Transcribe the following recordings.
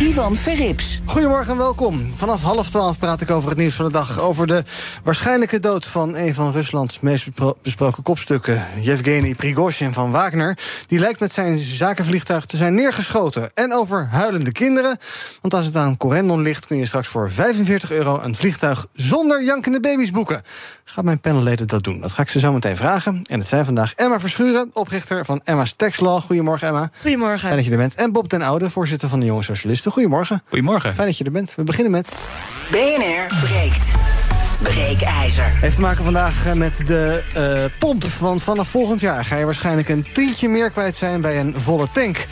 Ivan Verrips. Goedemorgen en welkom. Vanaf half twaalf praat ik over het nieuws van de dag. Over de waarschijnlijke dood van een van Ruslands meest besproken kopstukken, Yevgeny Prigozhin van Wagner. Die lijkt met zijn zakenvliegtuig te zijn neergeschoten. En over huilende kinderen. Want als het aan Corendon ligt, kun je straks voor 45 euro een vliegtuig zonder jankende baby's boeken. Gaat mijn panelleden dat doen? Dat ga ik ze zo meteen vragen. En het zijn vandaag Emma Verschuren, oprichter van Emma's Tax Law. Goedemorgen, Emma. Goedemorgen. Fijn dat je er bent. En Bob den Oude, voorzitter van de Jonge Socialisten. Goedemorgen. Goedemorgen. Fijn dat je er bent. We beginnen met... BNR breekt. Breekijzer. Heeft te maken vandaag eh, met de uh, pomp. Want vanaf volgend jaar ga je waarschijnlijk een tientje meer kwijt zijn bij een volle tank.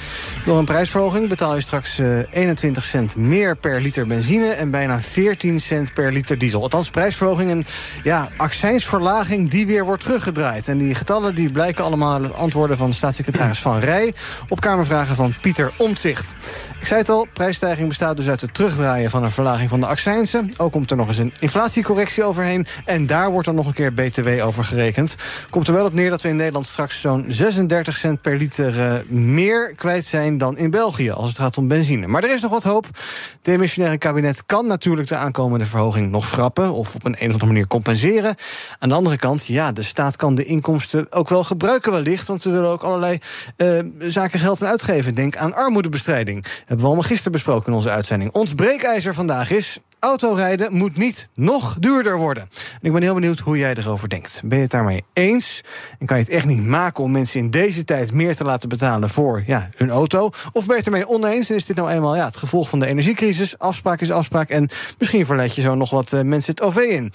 Door een prijsverhoging betaal je straks uh, 21 cent meer per liter benzine... en bijna 14 cent per liter diesel. Althans, prijsverhoging en ja, accijnsverlaging die weer wordt teruggedraaid. En die getallen die blijken allemaal antwoorden van staatssecretaris Van Rij... op Kamervragen van Pieter Omtzigt. Ik zei het al, prijsstijging bestaat dus uit het terugdraaien van een verlaging van de accijnsen. Ook komt er nog eens een inflatiecorrectie overheen. En daar wordt dan nog een keer BTW over gerekend. Komt er wel op neer dat we in Nederland straks zo'n 36 cent per liter uh, meer kwijt zijn dan in België. Als het gaat om benzine. Maar er is nog wat hoop. Het demissionaire kabinet kan natuurlijk de aankomende verhoging nog schrappen. Of op een, een of andere manier compenseren. Aan de andere kant, ja, de staat kan de inkomsten ook wel gebruiken wellicht. Want we willen ook allerlei uh, zaken geld aan uitgeven. Denk aan armoedebestrijding. Hebben we allemaal gisteren besproken in onze uitzending. Ons breekijzer vandaag is autorijden moet niet nog duurder worden. En ik ben heel benieuwd hoe jij erover denkt. Ben je het daarmee eens? En kan je het echt niet maken om mensen in deze tijd meer te laten betalen voor ja, hun auto? Of ben je het ermee oneens? En is dit nou eenmaal ja, het gevolg van de energiecrisis? Afspraak is afspraak. En misschien verleid je zo nog wat uh, mensen het OV in.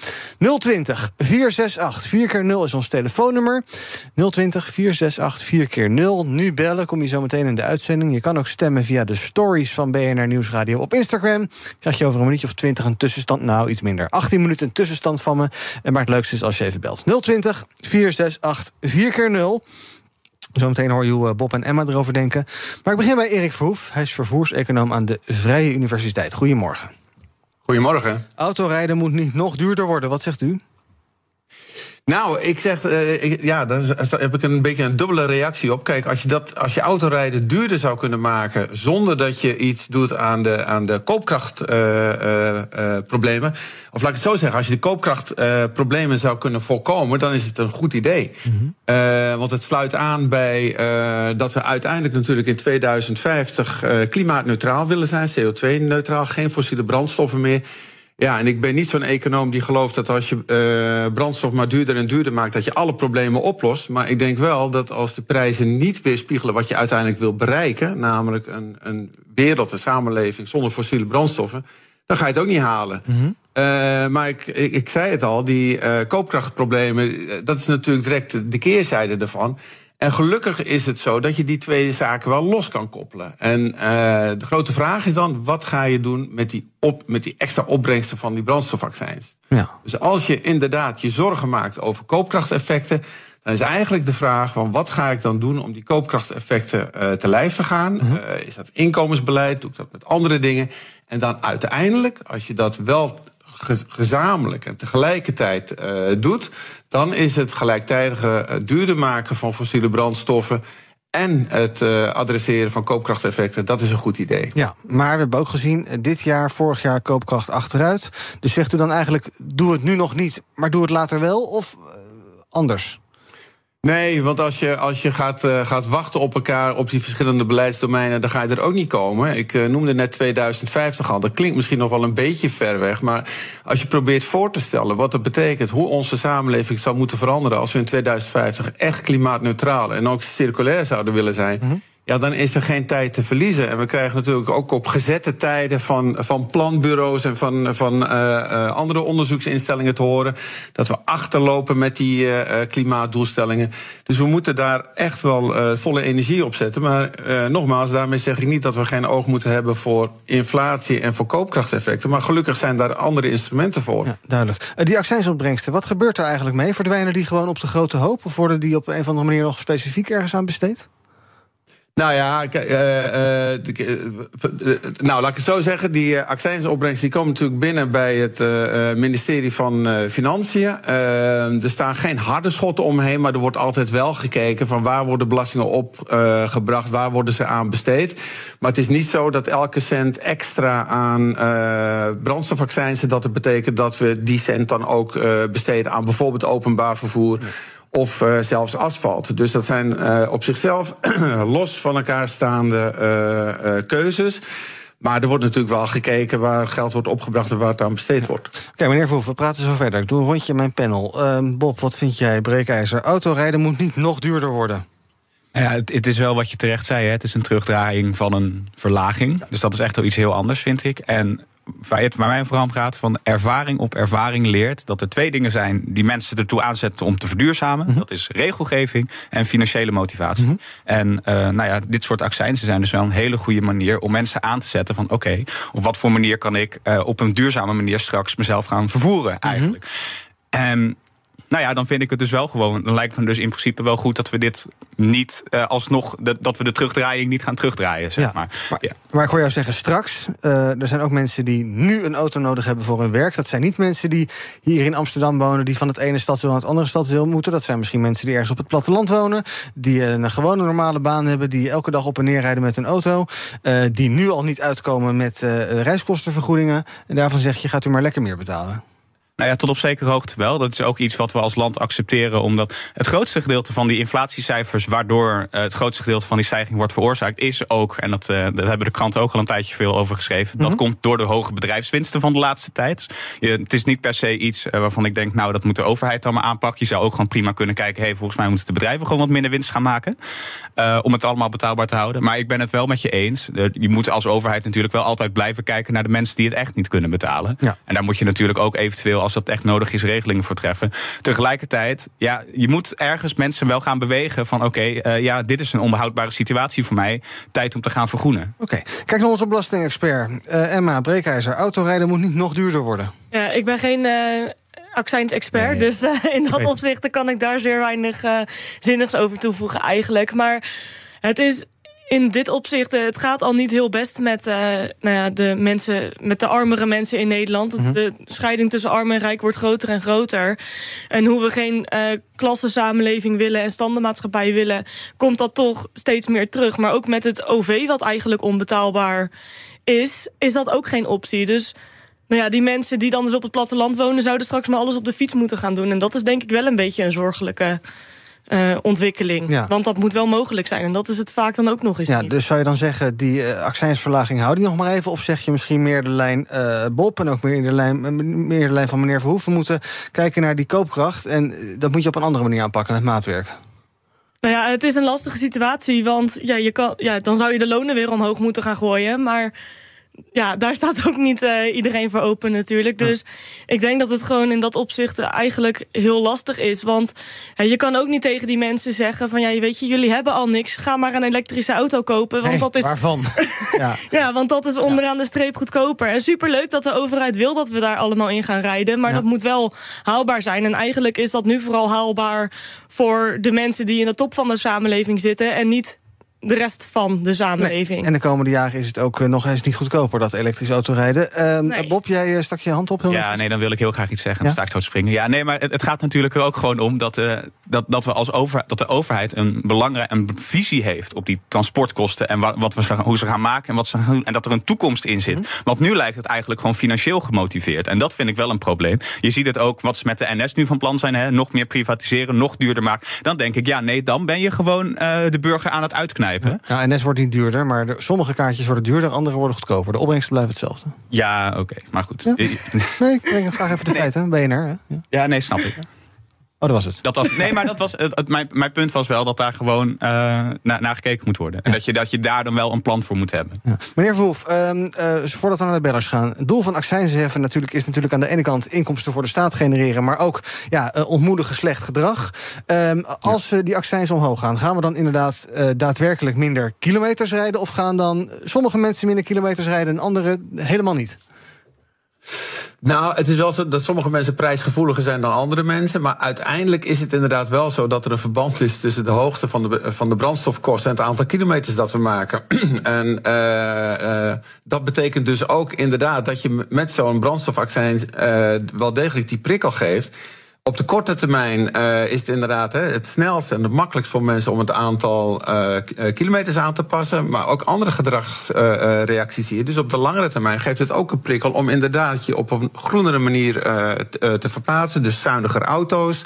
020 468 4 keer 0 is ons telefoonnummer. 020 468 4 keer 0 Nu bellen, kom je zo meteen in de uitzending. Je kan ook stemmen via de stories van BNR Nieuwsradio op Instagram. Krijg je over een minuutje of 20 een tussenstand. Nou, iets minder. 18 minuten een tussenstand van me. En maar het leukste is als je even belt. 020 468 4 keer 0 Zometeen hoor je hoe Bob en Emma erover denken. Maar ik begin bij Erik Verhoef. Hij is vervoerseconoom aan de Vrije Universiteit. Goedemorgen. Goedemorgen. Autorijden moet niet nog duurder worden. Wat zegt u? Nou, ik zeg, uh, ik, ja, daar heb ik een beetje een dubbele reactie op. Kijk, als je, dat, als je autorijden duurder zou kunnen maken zonder dat je iets doet aan de, aan de koopkrachtproblemen. Uh, uh, of laat ik het zo zeggen, als je de koopkrachtproblemen zou kunnen voorkomen, dan is het een goed idee. Mm -hmm. want het sluit aan bij dat we uiteindelijk natuurlijk in 2050 klimaatneutraal willen zijn, CO2-neutraal, geen fossiele brandstoffen meer. Ja, en ik ben niet zo'n econoom die gelooft dat als je uh, brandstof maar duurder en duurder maakt, dat je alle problemen oplost. Maar ik denk wel dat als de prijzen niet weerspiegelen wat je uiteindelijk wil bereiken, namelijk een, een wereld, een samenleving zonder fossiele brandstoffen, dan ga je het ook niet halen. Mm -hmm. uh, maar ik, ik, ik, zei het al, die uh, koopkrachtproblemen, dat is natuurlijk direct de keerzijde ervan. En gelukkig is het zo dat je die twee zaken wel los kan koppelen. En uh, de grote vraag is dan, wat ga je doen met die, op, met die extra opbrengsten van die brandstofvaccins? Ja. Dus als je inderdaad je zorgen maakt over koopkrachteffecten, dan is eigenlijk de vraag van wat ga ik dan doen om die koopkrachteffecten uh, te lijf te gaan? Mm-hmm. Uh, is dat inkomensbeleid? Doe ik dat met andere dingen? En dan uiteindelijk, als je dat wel gezamenlijk en tegelijkertijd uh, doet, dan is het gelijktijdige uh, duurder maken van fossiele brandstoffen en het uh, adresseren van koopkrachteffecten, dat is een goed idee. Ja, maar we hebben ook gezien, dit jaar, vorig jaar koopkracht achteruit. Dus zegt u dan eigenlijk, doe het nu nog niet, maar doe het later wel of anders? Nee, want als je, als je gaat, uh, gaat wachten op elkaar op die verschillende beleidsdomeinen, dan ga je er ook niet komen. Ik uh, noemde net 2050 al. Dat klinkt misschien nog wel een beetje ver weg. Maar als je probeert voor te stellen wat dat betekent, hoe onze samenleving zou moeten veranderen als we in 2050 echt klimaatneutraal en ook circulair zouden willen zijn. -hmm. Ja, dan is er geen tijd te verliezen. En we krijgen natuurlijk ook op gezette tijden van, van planbureaus en van, van uh, andere onderzoeksinstellingen te horen dat we achterlopen met die uh, klimaatdoelstellingen. Dus we moeten daar echt wel volle energie op zetten. Maar nogmaals, daarmee zeg ik niet dat we geen oog moeten hebben voor inflatie en voor koopkrachteffecten. Maar gelukkig zijn daar andere instrumenten voor. Ja, duidelijk. die accijnsopbrengsten, wat gebeurt er eigenlijk mee? Verdwijnen die gewoon op de grote hoop? Of worden die op een of andere manier nog specifiek ergens aan besteed? Nou ja, uh, uh, nou laat ik het zo zeggen. Die accijnsopbrengsten die komen natuurlijk binnen bij het ministerie van Financiën. er staan geen harde schotten omheen, maar er wordt altijd wel gekeken van waar worden belastingen opgebracht, waar worden ze aan besteed. Maar het is niet zo dat elke cent extra aan brandstofaccijnsen, dat het betekent dat we die cent dan ook besteden aan bijvoorbeeld openbaar vervoer of uh, zelfs asfalt. Dus dat zijn uh, op zichzelf los van elkaar staande uh, keuzes. Maar er wordt natuurlijk wel gekeken waar geld wordt opgebracht en waar het aan besteed wordt. Oké, okay, meneer Verhoeven, we praten zo verder. Ik doe een rondje in mijn panel. Ehm, Bob, wat vind jij, breekijzer? Autorijden moet niet nog duurder worden. Ja, het, het, is wel wat je terecht zei. Hè. Het is een terugdraaiing van een verlaging. Dus dat is echt wel iets heel anders, vind ik. En waar mij vooral om gaat, van ervaring op ervaring leert dat er twee dingen zijn die mensen ertoe aanzetten om te verduurzamen. Mhm. Dat is regelgeving en financiële motivatie. Mhm. En uh, nou ja, dit soort accijnsen zijn dus wel een hele goede manier om mensen aan te zetten van oké, op wat voor manier kan ik uh, op een duurzame manier straks mezelf gaan vervoeren mhm. eigenlijk. En nou ja, dan vind ik het dus wel gewoon. Dan lijkt me dus in principe wel goed dat we dit niet uh, alsnog. Dat, dat we de terugdraaiing niet gaan terugdraaien. Zeg maar. Maar, ja. maar ik hoor jou zeggen straks. Uh, er zijn ook mensen die nu een auto nodig hebben voor hun werk. Dat zijn niet mensen die hier in Amsterdam wonen. die van het ene stadsdeel naar het andere stadsdeel moeten. Dat zijn misschien mensen die ergens op het platteland wonen. die een gewone normale baan hebben. die elke dag op en neer rijden met een auto. Uh, die nu al niet uitkomen met reiskostenvergoedingen. En daarvan zeg je: gaat u maar lekker meer betalen. Nou ja, tot op zekere hoogte wel. Dat is ook iets wat we als land accepteren, omdat het grootste gedeelte van die inflatiecijfers, waardoor eh, het grootste gedeelte van die stijging wordt veroorzaakt, is ook, en dat, uh, daar hebben de kranten ook al een tijdje veel over geschreven, dat mhm. komt door de hoge bedrijfswinsten van de laatste tijd. Je, het is niet per se iets uh, waarvan ik denk, nou, dat moet de overheid dan maar aanpakken. Je zou ook gewoon prima kunnen kijken, hey, volgens mij moeten de bedrijven gewoon wat minder winst gaan maken, om het allemaal betaalbaar te houden. Maar ik ben het wel met je eens. je moet als overheid natuurlijk wel altijd blijven kijken naar de mensen die het echt niet kunnen betalen. Ja. En daar moet je natuurlijk ook eventueel als dat echt nodig is, regelingen voor treffen. Tegelijkertijd, ja, je moet ergens mensen wel gaan bewegen van oké, uh, ja, dit is een onbehoudbare situatie voor mij. Tijd om te gaan vergroenen. Oké, kijk naar onze belastingexpert. Uh, Emma Breekijzer, autorijden moet niet nog duurder worden. Ja, ik ben geen. Uh accijns-expert. Dus uh, in dat opzicht kan ik daar zeer weinig uh, zinnigs over toevoegen eigenlijk. Maar het is in dit opzicht, uh, het gaat al niet heel best met, uh, nou ja, de mensen, met de armere mensen in Nederland. Mhm. De scheiding tussen arm en rijk wordt groter en groter. En hoe we geen uh, klassensamenleving willen en standenmaatschappij willen, komt dat toch steeds meer terug. Maar ook met het OV, wat eigenlijk onbetaalbaar is, is dat ook geen optie. Dus nou ja, die mensen die dan dus op het platteland wonen, zouden straks maar alles op de fiets moeten gaan doen. En dat is denk ik wel een beetje een zorgelijke uh, ontwikkeling. Want dat moet wel mogelijk zijn. En dat is het vaak dan ook nog eens. Ja, dus zou je dan zeggen, die uh, accijnsverlaging hou die nog maar even? Of zeg je misschien meer de lijn uh, Bob en ook meer de lijn, meer de lijn van meneer Verhoeven? We moeten kijken naar die koopkracht. En dat moet je op een andere manier aanpakken met maatwerk. Nou ja, het is een lastige situatie. Want ja, je kan, ja, dan zou je de lonen weer omhoog moeten gaan gooien. Maar ja, daar staat ook niet uh, iedereen voor open natuurlijk. Dus ik denk dat het gewoon in dat opzicht eigenlijk heel lastig is. Want je kan ook niet tegen die mensen zeggen van... ja, weet je, jullie hebben al niks, ga maar een elektrische auto kopen. Want dat is, waarvan? ja. ja, want dat is onderaan de streep goedkoper. En superleuk dat de overheid wil dat we daar allemaal in gaan rijden. Maar dat moet wel haalbaar zijn. En eigenlijk is dat nu vooral haalbaar voor de mensen... die in de top van de samenleving zitten... en niet de rest van de samenleving. En de komende jaren is het ook uh, nog eens niet goedkoper, dat elektrisch autorijden. Uh, nee. Bob, jij uh, stak je hand op. Heel ja, nee, dan wil ik heel graag iets zeggen. Dan sta ik zo te springen. Ja, nee, maar het, het gaat natuurlijk er ook gewoon om dat, uh, dat, dat, we als over, dat de overheid een belangrijke een visie heeft op die transportkosten en wat, wat we, hoe ze gaan maken en, wat ze gaan, en dat er een toekomst in zit. Mm Want nu lijkt het eigenlijk gewoon financieel gemotiveerd. En dat vind ik wel een probleem. Je ziet het ook wat ze met de NS nu van plan zijn: hè, nog meer privatiseren, nog duurder maken. Dan denk ik, ja, nee, dan ben je gewoon de burger aan het uitknijpen. Ja, NS wordt niet duurder, maar de, sommige kaartjes worden duurder, andere worden goedkoper. De opbrengsten blijven hetzelfde. Ja, oké, maar goed. Nee, ik breng een vraag even de hè? BNR. Hè? Ja. ja, nee, snap ik. Dat was het. Dat was, nee, maar dat was, het, mijn, mijn punt was wel dat daar gewoon uh, naar, naar gekeken moet worden. En dat, je, dat je daar dan wel een plan voor moet hebben. Ja. Meneer Verhoef, uh, voordat we naar de bellers gaan. Het doel van accijnsheffen natuurlijk is natuurlijk aan de ene kant inkomsten voor de staat genereren, maar ook ja, ontmoedigen slecht gedrag. Ehm, als ja. die accijns omhoog gaan, gaan we dan inderdaad daadwerkelijk minder kilometers rijden? Of gaan dan sommige mensen minder kilometers rijden en anderen helemaal niet? Nou, het is wel zo dat sommige mensen prijsgevoeliger zijn dan andere mensen. Maar uiteindelijk is het inderdaad wel zo dat er een verband is tussen de hoogte van de, van de brandstofkosten en het aantal kilometers dat we maken. en uh, dat betekent dus ook inderdaad dat je met zo'n brandstofaccijns uh, wel degelijk die prikkel geeft. Op de korte termijn uh, is het inderdaad hè, het snelste en het makkelijkst voor mensen om het aantal uh, kilometers aan te passen. Maar ook andere gedragsreacties zie je. Dus op de langere termijn geeft het ook een prikkel om inderdaad je op een groenere manier te verplaatsen. Dus zuiniger auto's.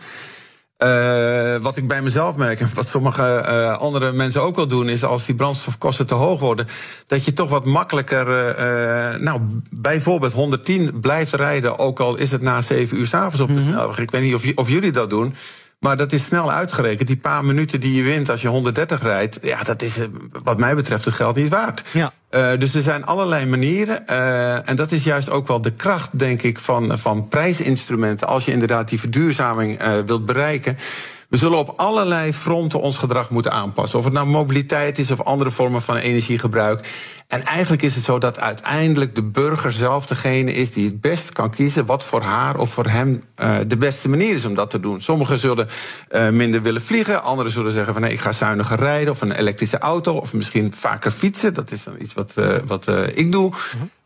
Uh, wat ik bij mezelf merk en wat sommige uh, andere mensen ook wel doen, is als die brandstofkosten te hoog worden, dat je toch wat makkelijker, uh, nou, bijvoorbeeld 110 blijft rijden, ook al is het na 7 uur s'avonds op de mm -hmm. snelweg. Ik weet niet of, of jullie dat doen. Maar dat is snel uitgerekend. Die paar minuten die je wint als je 130 rijdt, ja, dat is wat mij betreft het geld niet waard. Ja. Uh, dus er zijn allerlei manieren. Uh, en dat is juist ook wel de kracht, denk ik, van, van prijsinstrumenten. Als je inderdaad die verduurzaming uh, wilt bereiken. We zullen op allerlei fronten ons gedrag moeten aanpassen. Of het nou mobiliteit is of andere vormen van energiegebruik. En eigenlijk is het zo dat uiteindelijk de burger zelf degene is die het best kan kiezen wat voor haar of voor hem uh, de beste manier is om dat te doen. Sommigen zullen uh, minder willen vliegen, anderen zullen zeggen van nee, ik ga zuiniger rijden of een elektrische auto of misschien vaker fietsen. Dat is dan iets wat, uh, wat ik doe.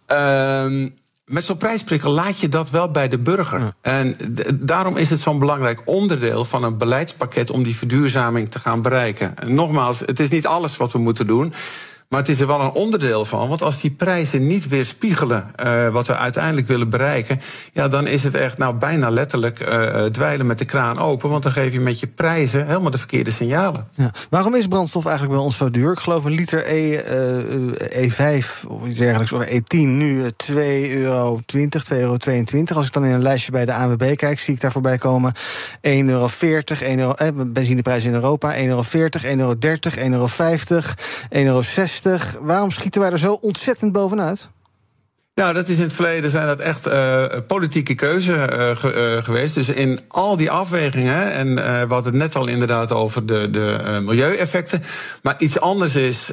Uh-huh met zo'n prijsprikkel laat je dat wel bij de burger. Ja. En daarom is het zo'n belangrijk onderdeel van een beleidspakket om die verduurzaming te gaan bereiken. En nogmaals, het is niet alles wat we moeten doen. Maar het is er wel een onderdeel van. Want als die prijzen niet weerspiegelen uh, wat we uiteindelijk willen bereiken. Ja, dan is het echt nou bijna letterlijk uh, dweilen met de kraan open. Want dan geef je met je prijzen helemaal de verkeerde signalen. Ja. Waarom is brandstof eigenlijk bij ons zo duur? Ik geloof een liter E, uh, E5 of iets dergelijks, of E10 nu 2,20 euro, 2,22 euro. Als ik dan in een lijstje bij de ANWB kijk, zie ik daar voorbij komen 1,40 euro, 1 euro eh, benzineprijs in Europa, 1,40 euro, 1,30 euro, 1,50 euro, 1,60 euro. Waarom schieten wij er zo ontzettend bovenuit? Nou, dat is in het verleden zijn dat echt uh, politieke keuze ge, uh, geweest. Dus in al die afwegingen, en we hadden het net al inderdaad over de, de milieueffecten. Maar iets anders is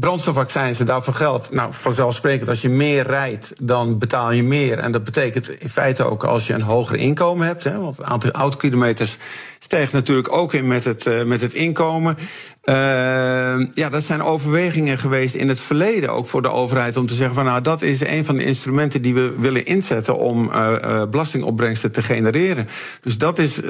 brandstofaccijns en daarvoor geldt. Nou, vanzelfsprekend, als je meer rijdt, dan betaal je meer. En dat betekent in feite ook als je een hoger inkomen hebt. Hè, want het aantal autokilometers stijgt natuurlijk ook in met het, met het inkomen. Uh, ja, dat zijn overwegingen geweest in het verleden ook voor de overheid om te zeggen van nou dat is een van de instrumenten die we willen inzetten om uh, uh, belastingopbrengsten te genereren. Dus dat is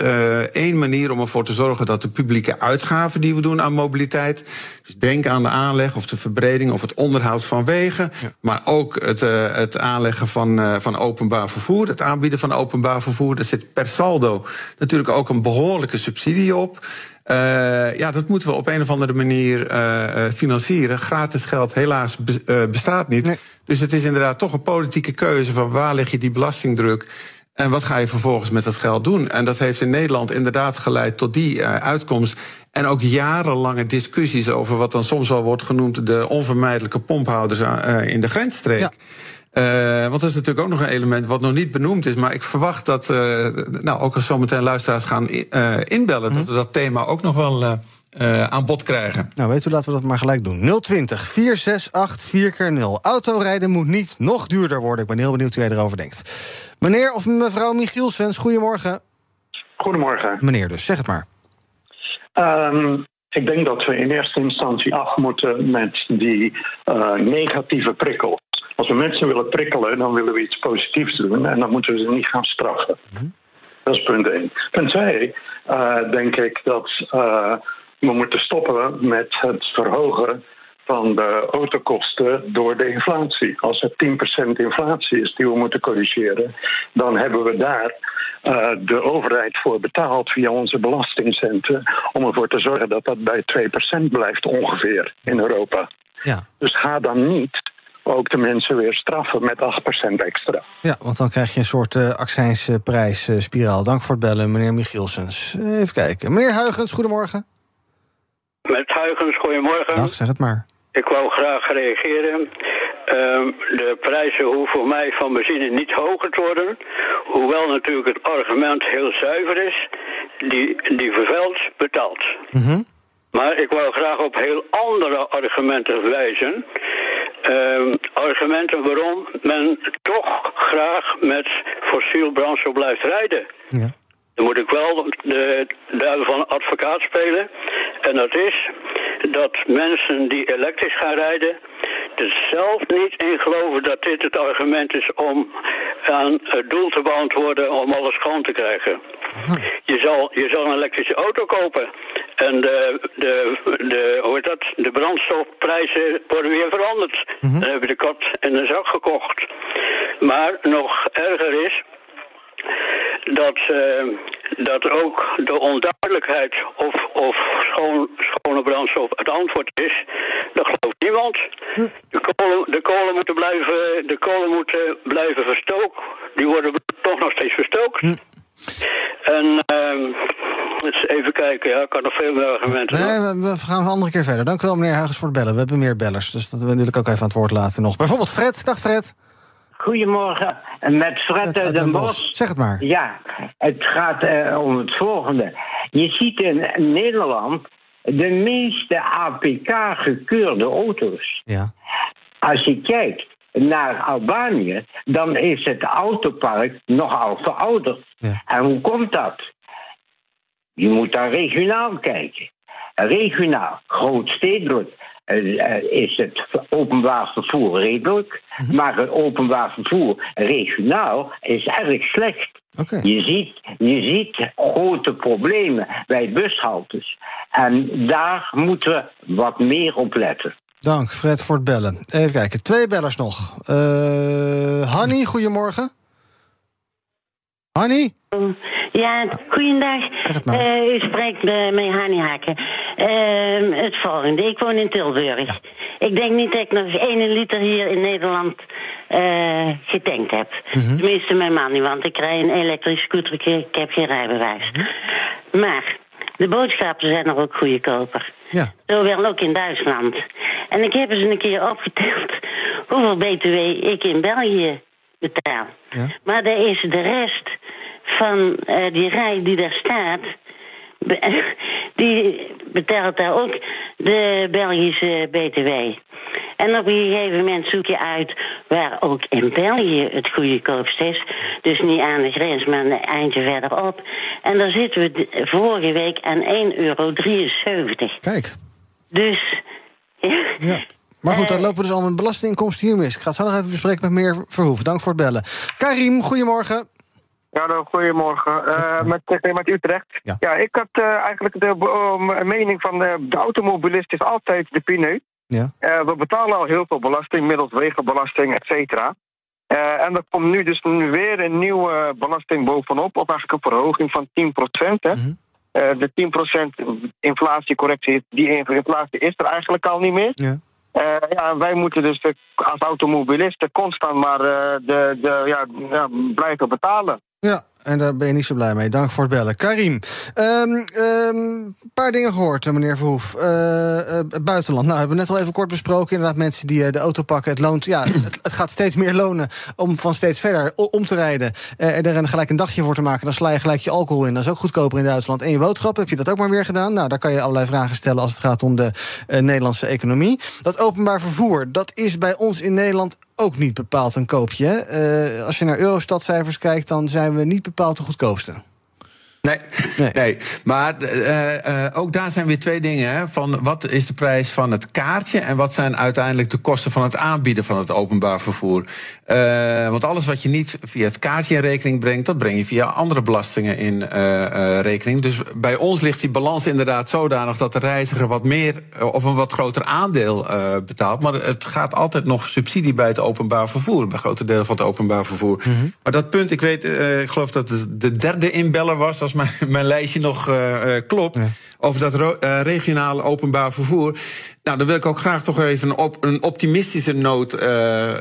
één manier om ervoor te zorgen dat de publieke uitgaven die we doen aan mobiliteit, dus denk aan de aanleg of de verbreding of het onderhoud van wegen, ja. maar ook het, het aanleggen van, van openbaar vervoer, het aanbieden van openbaar vervoer, daar zit per saldo natuurlijk ook een behoorlijke subsidie op. Uh, ja, dat moeten we op een of andere manier uh, financieren. Gratis geld helaas be, uh, bestaat niet. Nee. Dus het is inderdaad toch een politieke keuze van waar leg je die belastingdruk en wat ga je vervolgens met dat geld doen? En dat heeft in Nederland inderdaad geleid tot die uitkomst. En ook jarenlange discussies over wat dan soms wel wordt genoemd de onvermijdelijke pomphouders in de grensstreek. Ja. Uh, want dat is natuurlijk ook nog een element wat nog niet benoemd is. Maar ik verwacht dat, uh, nou, ook als zometeen luisteraars gaan uh, inbellen, mm. dat we dat thema ook nog wel aan bod krijgen. Nou, weet u, laten we dat maar gelijk doen. 020 468 4x0. Autorijden moet niet nog duurder worden. Ik ben heel benieuwd hoe jij erover denkt. Meneer of mevrouw Michielsens, goedemorgen. Goedemorgen. Meneer dus, zeg het maar. Um, ik denk dat we in eerste instantie af moeten met die negatieve prikkels. Als we mensen willen prikkelen, dan willen we iets positiefs doen en dan moeten we ze niet gaan straffen. Mm. Dat is punt één. Punt twee, uh, denk ik dat uh, we moeten stoppen met het verhogen van de autokosten door de inflatie. Als er 10% inflatie is die we moeten corrigeren, dan hebben we daar uh, de overheid voor betaald via onze belastingcenten om ervoor te zorgen dat dat bij 2% blijft ongeveer in Europa. Ja. Dus ga dan niet ook de mensen weer straffen met 8% extra. Ja, want dan krijg je een soort uh, accijnsprijsspiraal. Dank voor het bellen, meneer Michielsens. Even kijken. Meneer Huigens, goedemorgen. Met Huigens, goedemorgen. Dag, zeg het maar. Ik wou graag reageren. Uh, de prijzen hoeven voor mij van benzine niet hoger te worden. Hoewel natuurlijk het argument heel zuiver is. Die, die vervuilt betaalt. Mm maar ik wil graag op heel andere argumenten wijzen. Uh, argumenten waarom men toch graag met fossiel brandstof blijft rijden. Ja. Dan moet ik wel de duivel van advocaat spelen. En dat is dat mensen die elektrisch gaan rijden... er zelf niet in geloven dat dit het argument is om aan het doel te beantwoorden om alles schoon te krijgen. Je zal, je zal een elektrische auto kopen. En de, de, de, hoe heet dat? de brandstofprijzen worden weer veranderd. Mhm. Dan heb je de kat in de zak gekocht. Maar nog erger is dat, uh, dat ook de onduidelijkheid of, of schoon, schone brandstof het antwoord is, dat gelooft niemand. Hm. De kolen, de kolen moeten blijven, de kolen moeten blijven verstookt. Die worden toch nog steeds verstookt. Hm. En uh, eens even kijken, ja, ik kan nog veel meer argumenten. Nee, we, we, gaan een andere keer verder. Dank u wel, meneer Huigens, voor het bellen. We hebben meer bellers, dus dat wil ik ook even aan het woord laten nog. Bijvoorbeeld Fred. Dag Fred. Goedemorgen, met Fred uit Den Bosch. Zeg het maar. Ja, het gaat uh, om het volgende. Je ziet in Nederland de meeste APK-gekeurde auto's. Ja. Als je kijkt naar Albanië, dan is het autopark nogal verouderd. Ja. En hoe komt dat? Je moet daar regionaal kijken. Regionaal, grootstedelijk, is het openbaar vervoer redelijk. Mhm. Maar het openbaar vervoer regionaal is erg slecht. Je, ziet, je ziet grote problemen bij bushaltes. En daar moeten we wat meer op letten. Dank, Fred, voor het bellen. Even kijken, twee bellers nog. Uh, Hanny, goedemorgen. Hanny? Ja, goeiedag. Uh, u spreekt met Hanny Haken. Uh, het volgende, ik woon in Tilburg. Ja. Ik denk niet dat ik nog één liter hier in Nederland uh, getankt heb. -hmm. Tenminste mijn man niet, want ik rij een elektrische scooter, ik heb geen rijbewijs. Mhm. Maar de boodschappen zijn nog ook goedkoper. Ja. Zowel ook in Duitsland. En ik heb eens een keer opgeteld hoeveel btw ik in België betaal. Ja. Maar daar is de rest van uh, die rij die daar staat, die betaalt daar ook de Belgische BTW. En op een gegeven moment zoek je uit waar ook in België het goedkoopst is. Dus niet aan de grens, maar een eindje verderop. En daar zitten we vorige week aan 1,73 euro. Kijk. Dus. Ja. ja. Maar goed, dan lopen we dus al met belastinginkomsten hier mis. Ik ga het zo nog even bespreken met meneer Verhoef. Dank voor het bellen. Karim, goedemorgen. Ja, nou, goedemorgen. Uh, met, met Utrecht. Ja. ja, ik had uh, eigenlijk de uh, mening van de, de automobilist is altijd de pineut. Ja. we betalen al heel veel belasting, middels wegenbelasting, et cetera. en er komt nu dus weer een nieuwe belasting bovenop, of eigenlijk een verhoging van 10 procent. Mm -hmm. de 10% inflatiecorrectie, die inflatie is er eigenlijk al niet meer. Ja. Uh, ja, wij moeten dus de, als automobilisten constant maar uh, de, de, ja, ja, blijven betalen. Ja, en daar ben je niet zo blij mee. Dank voor het bellen. Karim, een um, um, paar dingen gehoord, meneer Verhoef. Uh, het buitenland, nou, hebben we net al even kort besproken. Inderdaad, mensen die de auto pakken. Het loont, ja, het, het, gaat steeds meer lonen om van steeds verder om te rijden. en er gelijk een dagje voor te maken. Dan sla je gelijk je alcohol in. Dat is ook goedkoper in Duitsland. En je boodschap, heb je dat ook maar weer gedaan? Nou, daar kan je allerlei vragen stellen als het gaat om de Nederlandse economie. Dat openbaar vervoer, dat is bij ons in Nederland ook niet bepaald een koopje. Als je naar Eurostat-cijfers kijkt, dan zijn we niet bepaald de goedkoopste. Nee, nee. nee. maar uh, uh, ook daar zijn weer twee dingen. Hè, van wat is de prijs van het kaartje en wat zijn uiteindelijk de kosten van het aanbieden van het openbaar vervoer. Uh, want alles wat je niet via het kaartje in rekening brengt, dat breng je via andere belastingen in rekening. Dus bij ons ligt die balans inderdaad zodanig dat de reiziger wat meer of een wat groter aandeel betaalt. Maar het gaat altijd nog subsidie bij het openbaar vervoer, bij grote delen van het openbaar vervoer. Mm -hmm. Maar dat punt, ik weet, ik geloof dat het de derde inbeller was, als mijn, mijn lijstje nog klopt, ja. Over dat uh, regionale openbaar vervoer. Nou, dan wil ik ook graag toch even een, op, een optimistische noot uh,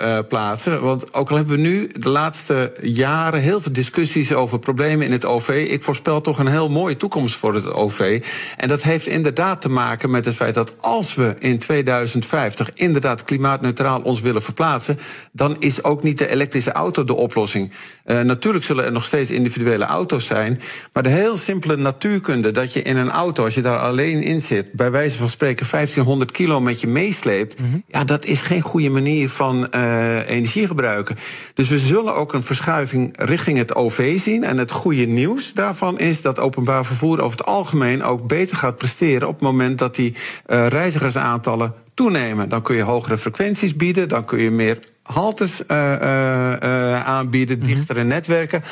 uh, plaatsen. Want ook al hebben we nu de laatste jaren heel veel discussies over problemen in het OV. Ik voorspel toch een heel mooie toekomst voor het OV. En dat heeft inderdaad te maken met het feit dat als we in 2050 inderdaad klimaatneutraal ons willen verplaatsen, dan is ook niet de elektrische auto de oplossing. Natuurlijk zullen er nog steeds individuele auto's zijn. Maar de heel simpele natuurkunde dat je in een auto, als je daar alleen in zit, bij wijze van spreken 1500 kilo met je meesleept, mm -hmm. ja, dat is geen goede manier van uh, energie gebruiken. Dus we zullen ook een verschuiving richting het OV zien. En het goede nieuws daarvan is dat openbaar vervoer over het algemeen ook beter gaat presteren op het moment dat die uh, reizigersaantallen toenemen. Dan kun je hogere frequenties bieden, dan kun je meer haltes uh, uh, aanbieden, dichtere mm -hmm. netwerken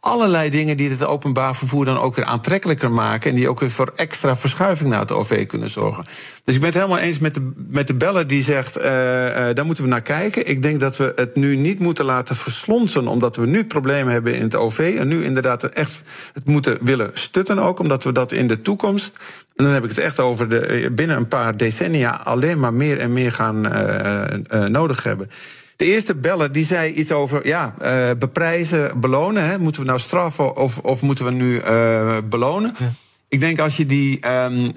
allerlei dingen die het openbaar vervoer dan ook weer aantrekkelijker maken. En die ook weer voor extra verschuiving naar het OV kunnen zorgen. Dus ik ben het helemaal eens met de, met de beller die zegt: uh, uh, daar moeten we naar kijken. Ik denk dat we het nu niet moeten laten verslonsen, omdat we nu problemen hebben in het OV. En nu inderdaad echt het moeten willen stutten ook, omdat we dat in de toekomst. En dan heb ik het echt over de, binnen een paar decennia alleen maar meer en meer gaan uh, nodig hebben. De eerste beller die zei iets over ja, uh, beprijzen, belonen. Hè. Moeten we nou straffen of, of moeten we nu uh, belonen? Ja. Ik denk als je die um, uh,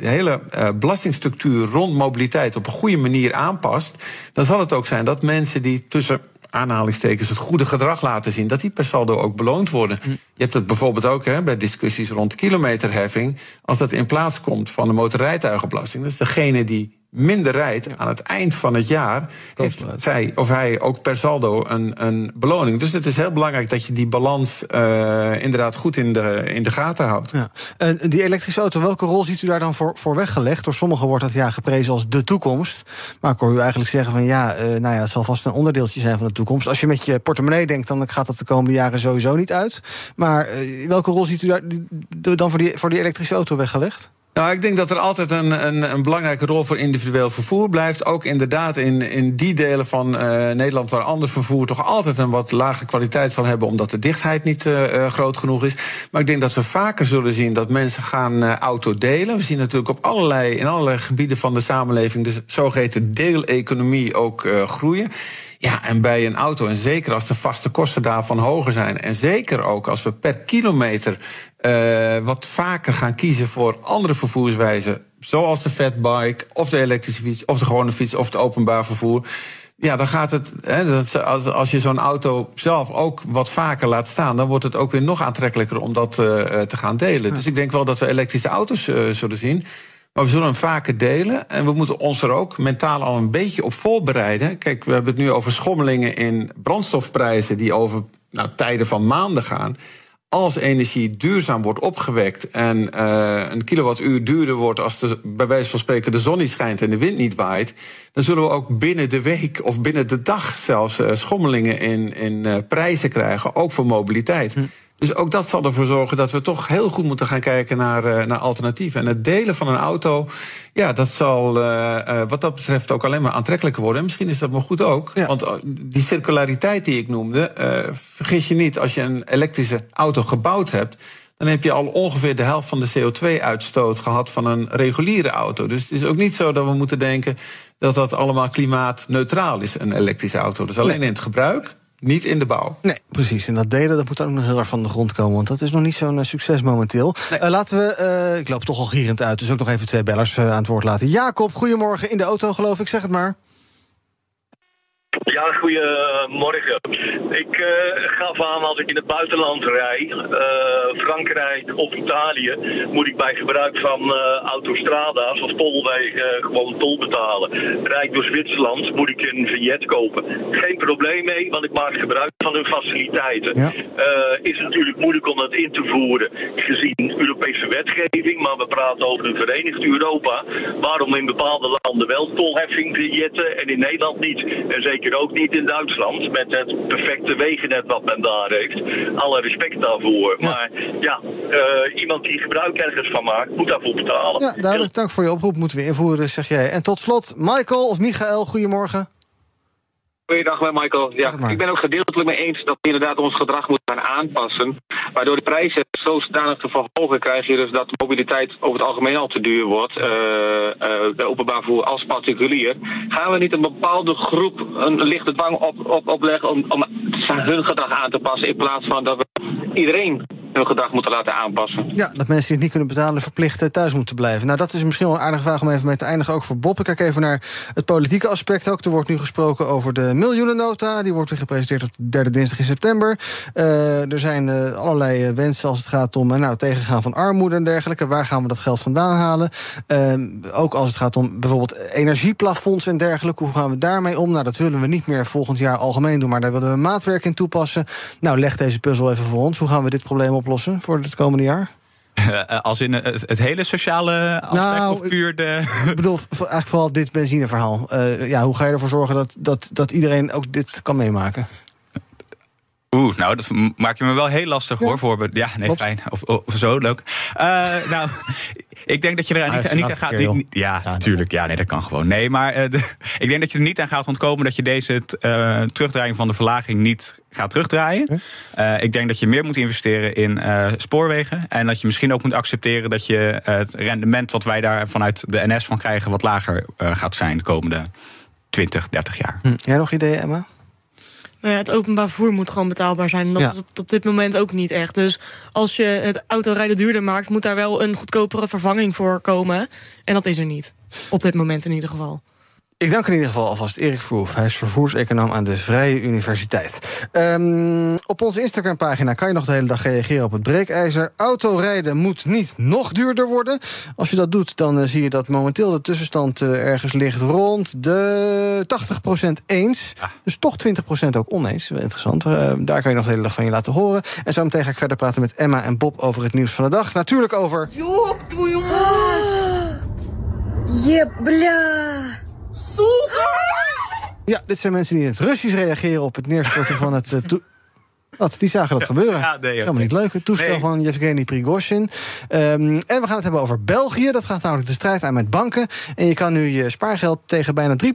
hele belastingstructuur rond mobiliteit op een goede manier aanpast, dan zal het ook zijn dat mensen die tussen aanhalingstekens het goede gedrag laten zien, dat die per saldo ook beloond worden. Hm. Je hebt het bijvoorbeeld ook hè, bij discussies rond kilometerheffing. Als dat in plaats komt van de motorrijtuigenbelasting, dat is degene die minder rijdt aan het eind van het jaar, heeft zij of hij ook per saldo een, een beloning. Dus het is heel belangrijk dat je die balans uh, inderdaad goed in de, in de gaten houdt. Ja. Uh, die elektrische auto, welke rol ziet u daar dan voor, voor weggelegd? Door sommigen wordt dat ja geprezen als de toekomst. Maar ik hoor u eigenlijk zeggen van ja, uh, nou ja, het zal vast een onderdeeltje zijn van de toekomst. Als je met je portemonnee denkt, dan gaat dat de komende jaren sowieso niet uit. Maar welke rol ziet u daar dan voor die, voor die elektrische auto weggelegd? Nou, ik denk dat er altijd een, een, een, belangrijke rol voor individueel vervoer blijft. Ook inderdaad in, in die delen van uh, Nederland waar ander vervoer toch altijd een wat lagere kwaliteit zal hebben, omdat de dichtheid niet uh, groot genoeg is. Maar ik denk dat we vaker zullen zien dat mensen gaan uh, auto delen. We zien natuurlijk op allerlei, in allerlei gebieden van de samenleving de zogeheten deeleconomie ook groeien. Ja, en bij een auto, en zeker als de vaste kosten daarvan hoger zijn, en zeker ook als we per kilometer uh, wat vaker gaan kiezen voor andere vervoerswijzen, zoals de fatbike, of de elektrische fiets, of de gewone fiets, of het openbaar vervoer. Ja, dan gaat het. Hè, als, als je zo'n auto zelf ook wat vaker laat staan, dan wordt het ook weer nog aantrekkelijker om dat uh, te gaan delen. Dus ik denk wel dat we elektrische auto's uh, zullen zien. Maar we zullen hem vaker delen. En we moeten ons er ook mentaal al een beetje op voorbereiden. Kijk, we hebben het nu over schommelingen in brandstofprijzen die over nou, tijden van maanden gaan. Als energie duurzaam wordt opgewekt en uh, een kilowattuur duurder wordt als de, bij wijze van spreken de zon niet schijnt en de wind niet waait, dan zullen we ook binnen de week of binnen de dag zelfs uh, schommelingen in, in uh, prijzen krijgen, ook voor mobiliteit. Hm. Dus ook dat zal ervoor zorgen dat we toch heel goed moeten gaan kijken naar, uh, naar alternatieven. En het delen van een auto, ja, dat zal uh, uh, wat dat betreft ook alleen maar aantrekkelijker worden. En misschien is dat maar goed ook. Ja. Want die circulariteit die ik noemde, vergis je niet, als je een elektrische auto gebouwd hebt dan heb je al ongeveer de helft van de CO2-uitstoot gehad van een reguliere auto. Dus het is ook niet zo dat we moeten denken dat dat allemaal klimaatneutraal is, een elektrische auto. Dus alleen in het gebruik niet in de bouw. Nee, precies. En dat delen dat moet ook nog heel erg van de grond komen. Want dat is nog niet zo'n uh, succes momenteel. Nee. Uh, laten we, uh, ik loop toch al gierend uit, dus ook nog even twee bellers aan het woord laten. Jacob, goedemorgen in de auto, geloof ik. Zeg het maar. Ja, goedemorgen. Ik uh, gaf aan als ik in het buitenland rij, uh, Frankrijk of Italië, moet ik bij gebruik van uh, autostrada's of tolwegen gewoon tol betalen. Rijd ik door Zwitserland, moet ik een vignet kopen. Geen probleem mee, want ik maak gebruik van hun faciliteiten. Ja. is natuurlijk moeilijk om dat in te voeren gezien Europese wetgeving, maar we praten over een verenigd Europa. Waarom in bepaalde landen wel tolheffing vignetten en in Nederland niet? En zeker ook niet in Duitsland met het perfecte wegennet wat men daar heeft. Alle respect daarvoor. Ja. Maar ja, uh, iemand die gebruik ergens van maakt, moet daarvoor betalen. Ja, duidelijk. Dank voor je oproep. Moeten we invoeren, zeg jij. En tot slot, Michael of Michael, goedemorgen. Goeiedag, Michael. Ja, ik ben ook gedeeltelijk mee eens dat we inderdaad ons gedrag moeten gaan aanpassen. Waardoor de prijzen zodanig te verhogen krijg je dus dat mobiliteit over het algemeen al te duur wordt. Uh, uh, bij openbaar vervoer als particulier. Gaan we niet een bepaalde groep een lichte dwang op, op, opleggen om, om hun gedrag aan te passen. In plaats van dat we iedereen hun gedrag moeten laten aanpassen. Ja, dat mensen die het niet kunnen betalen verplicht thuis moeten blijven. Nou, dat is misschien wel een aardige vraag om even mee te eindigen. Ook voor Bob. Ik kijk even naar het politieke aspect ook. Er wordt nu gesproken over de miljoenennota. Die wordt weer gepresenteerd op de derde dinsdag in september. Uh, er zijn uh, allerlei wensen als het gaat om nou, tegengaan van armoede en dergelijke. Waar gaan we dat geld vandaan halen? Uh, ook als het gaat om bijvoorbeeld energieplafonds en dergelijke. Hoe gaan we daarmee om? Nou, dat willen we niet meer volgend jaar algemeen doen, maar daar willen we maatwerk in toepassen. Nou, leg deze puzzel even voor ons. Hoe gaan we dit probleem oplossen voor het komende jaar? Als in het, het, hele sociale aspect nou, of puur de... Ik bedoel eigenlijk vooral dit benzineverhaal. Uh, ja, hoe ga je ervoor zorgen dat, dat, dat iedereen ook dit kan meemaken? Oeh, nou, dat maak je me wel heel lastig hoor. Voor, ja, nee, fijn. Of, of, zo, leuk. Uh, nou, ik denk dat je er niet, niet aan gaat. Niet, ja, natuurlijk. Ja, nee, dat kan gewoon. Nee, maar uh, de, ik denk dat je er niet aan gaat ontkomen dat je deze uh, terugdraaiing van de verlaging niet gaat terugdraaien. Uh, ik denk dat je meer moet investeren in spoorwegen. En dat je misschien ook moet accepteren dat je het rendement wat wij daar vanuit de NS van krijgen, wat lager gaat zijn de komende 20, 30 jaar. Hm. Jij nog ideeën, Emma? Nou ja, het openbaar vervoer moet gewoon betaalbaar zijn. En dat is op, op, dit moment ook niet echt. Dus als je het autorijden duurder maakt, moet daar wel een goedkopere vervanging voor komen. En dat is er niet. Op dit moment in ieder geval. Ik dank in ieder geval alvast Erik Verhoef. Hij is vervoerseconoom aan de Vrije Universiteit. Um, op onze Instagram-pagina kan je nog de hele dag reageren op het breekijzer. Autorijden moet niet nog duurder worden. Als je dat doet, dan uh, zie je dat momenteel de tussenstand uh, ergens ligt rond de 80% eens. Ah. Dus toch 20% ook oneens. Interessant. Uh, daar kan je nog de hele dag van je laten horen. En zo meteen ga ik verder praten met Emma en Bob over het nieuws van de dag. Natuurlijk over... Joep, твою мать! Jep, Ja, dit zijn mensen die in het Russisch reageren op het neerstorten van het. Uh, wat? Die zagen dat gebeuren. Ja, nee, Helemaal niet leuk. Het toestel nee. van Yevgeny Prigozhin. Um, en we gaan het hebben over België. Dat gaat namelijk de strijd aan met banken. En je kan nu je spaargeld tegen bijna 3%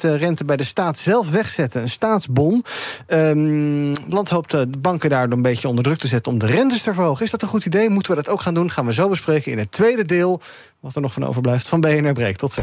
rente bij de staat zelf wegzetten. Een staatsbon. Um, het land hoopt de banken daar een beetje onder druk te zetten om de rentes te verhogen. Is dat een goed idee? Moeten we dat ook gaan doen? Gaan we zo bespreken in het tweede deel. Wat er nog van overblijft van BNR Breek. Tot zo.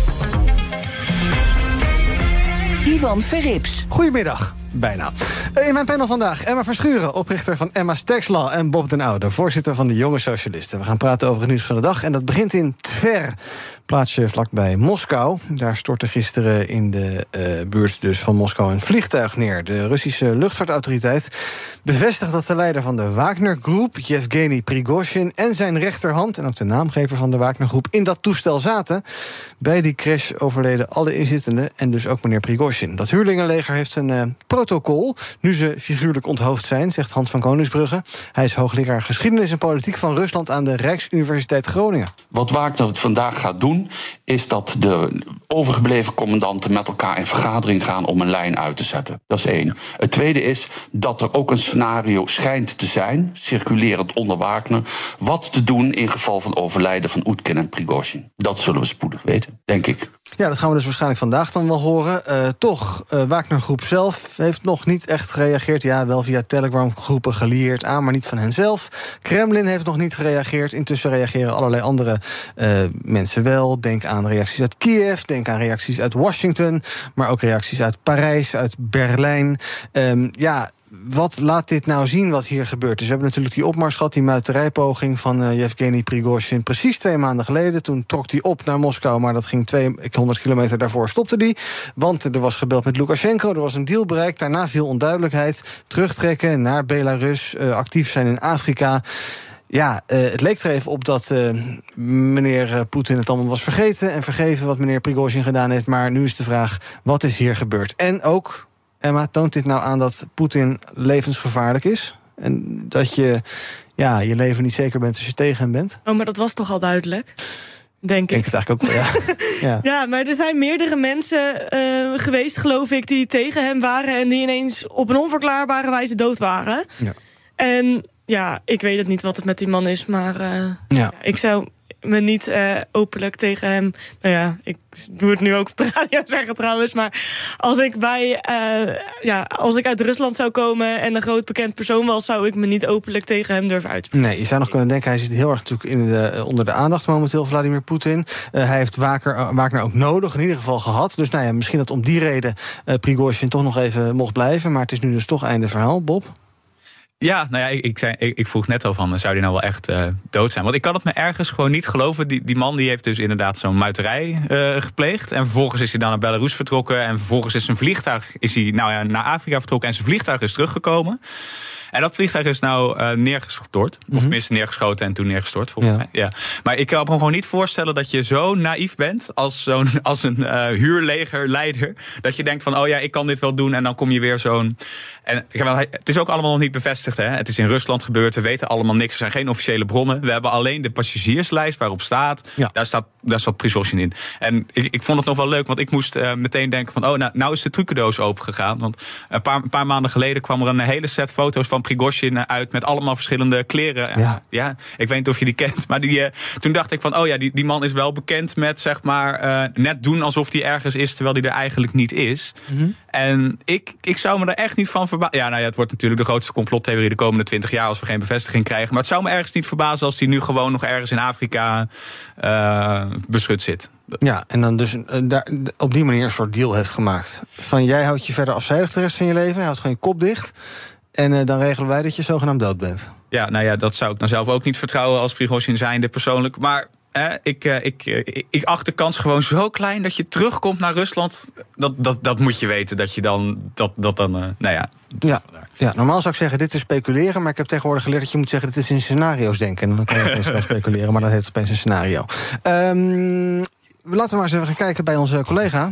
Ivan Verrips. Goedemiddag. Bijna. Eh, in mijn panel vandaag Emma Verschuren, oprichter van Emma's Tax Law... en Bob den Oude, voorzitter van de Jonge Socialisten. We gaan praten over het nieuws van de dag en dat begint in Tver plaatsje vlakbij Moskou. Daar stortte gisteren in de uh, buurt dus van Moskou een vliegtuig neer. De Russische luchtvaartautoriteit bevestigt dat de leider van de Wagner-groep... Yevgeny Prigozhin en zijn rechterhand... en ook de naamgever van de Wagner-groep in dat toestel zaten. Bij die crash overleden alle inzittenden en dus ook meneer Prigozhin. Dat huurlingenleger heeft een uh, protocol... nu ze figuurlijk onthoofd zijn, zegt Hans van Koningsbrugge. Hij is hoogleraar geschiedenis en politiek van Rusland... aan de Rijksuniversiteit Groningen. Wat Wagner vandaag gaat doen is dat de overgebleven commandanten met elkaar in vergadering gaan om een lijn uit te zetten. Dat is één. Het tweede is dat er ook een scenario schijnt te zijn, circulerend onder Wagner, wat te doen in geval van overlijden van Oetkin en Prigozhin. Dat zullen we spoedig weten, denk ik. Ja, dat gaan we dus waarschijnlijk vandaag dan wel horen. Uh, toch, uh, Wagner Groep zelf heeft nog niet echt gereageerd. Ja, wel via Telegram-groepen gelieerd aan, maar niet van henzelf. Kremlin heeft nog niet gereageerd. Intussen reageren allerlei andere uh, mensen wel. Denk aan reacties uit Kiev, denk aan reacties uit Washington... maar ook reacties uit Parijs, uit Berlijn. Um, ja, wat laat dit nou zien wat hier gebeurt? Dus we hebben natuurlijk die opmars gehad, die muiterijpoging van uh, Yevgeny Prigozhin. Precies twee maanden geleden. Toen trok hij op naar Moskou, maar dat ging 200 kilometer daarvoor stopte die. Want er was gebeld met Lukashenko, er was een deal bereikt. Daarna veel onduidelijkheid. Terugtrekken naar Belarus, uh, actief zijn in Afrika. Ja, uh, het leek er even op dat meneer Poetin het allemaal was vergeten... en vergeven wat meneer Prigozhin gedaan heeft. Maar nu is de vraag, wat is hier gebeurd? En ook, Emma, toont dit nou aan dat Poetin levensgevaarlijk is? En dat je ja, je leven niet zeker bent als je tegen hem bent? Oh, maar dat was toch al duidelijk? Denk ik. Ik het eigenlijk ook wel, ja. ja. ja, maar er zijn meerdere mensen uh, geweest, geloof ik, die tegen hem waren en die ineens op een onverklaarbare wijze dood waren. Ja. En ja, ik weet het niet wat het met die man is, maar uh, ja. ik zou me niet uh, openlijk tegen hem. Nou ja, ik doe het nu ook op de radio zeggen trouwens. Maar als ik bij uh, ja, als ik uit Rusland zou komen en een groot bekend persoon was, zou ik me niet openlijk tegen hem durven uitspreken. Nee, je zou nog kunnen denken, hij zit heel erg natuurlijk in de, onder de aandacht momenteel, Vladimir Poetin. Hij heeft Waker, ook nodig, in ieder geval gehad. Dus nou ja, misschien dat om die reden uh, Prigozhin toch nog even mocht blijven. Maar het is nu dus toch einde verhaal, Bob. Ja, nou ja, ik, ik, ik, vroeg net al van, zou die nou wel echt uh, dood zijn? Want ik kan het me ergens gewoon niet geloven. Die, die man die heeft dus inderdaad zo'n muiterij uh, gepleegd. En vervolgens is hij dan naar Belarus vertrokken. En vervolgens is zijn vliegtuig is hij, nou ja, naar Afrika vertrokken. En zijn vliegtuig is teruggekomen. En dat vliegtuig is nou uh, neergestort. Of mhm. tenminste neergeschoten en toen neergestort, volgens ja. mij. Ja. Maar ik kan me gewoon niet voorstellen dat je zo naïef bent... als, zo'n, als een uh, huurlegerleider. Dat je denkt van, oh ja, ik kan dit wel doen. En dan kom je weer zo'n... En het is ook allemaal nog niet bevestigd. Hè? Het is in Rusland gebeurd. We weten allemaal niks. Er zijn geen officiële bronnen. We hebben alleen de passagierslijst waarop staat. Ja. Daar staat daar staat Prigozhin in. En ik, ik vond het nog wel leuk, want ik moest uh, meteen denken van... oh, nou, nou is de trucendoos opengegaan. Want een paar, een paar maanden geleden kwam er een hele set foto's van Prigozhin uit... met allemaal verschillende kleren. Ja, ja ik weet niet of je die kent. Maar die, uh, toen dacht ik van, oh ja, die, die man is wel bekend met zeg maar... Uh, net doen alsof hij ergens is, terwijl hij er eigenlijk niet is. Mm -hmm. En ik, ik zou me er echt niet van verbazen. Ja, nou ja, het wordt natuurlijk de grootste complottheorie de komende twintig jaar... als we geen bevestiging krijgen. Maar het zou me ergens niet verbazen als hij nu gewoon nog ergens in Afrika beschut zit. Ja, en dan dus uh, daar, op die manier een soort deal heeft gemaakt. Van jij houdt je verder afzijdig de rest van je leven, houdt gewoon je kop dicht. En uh, dan regelen wij dat je zogenaamd dood bent. Ja, nou ja, dat zou ik dan zelf ook niet vertrouwen als Prigozhin zijnde persoonlijk. Maar eh, ik, ik, ik, ik acht de kans gewoon zo klein dat je terugkomt naar Rusland. Dat, dat, dat moet je weten, dat je dan, dat, dat dan, nou ja. Ja, ja, normaal zou ik zeggen, dit is speculeren. Maar ik heb tegenwoordig geleerd dat je moet zeggen, dit is in scenario's denken. En dan kan je opeens wel speculeren, maar dat heet opeens een scenario. Um, laten we maar eens even gaan kijken bij onze collega.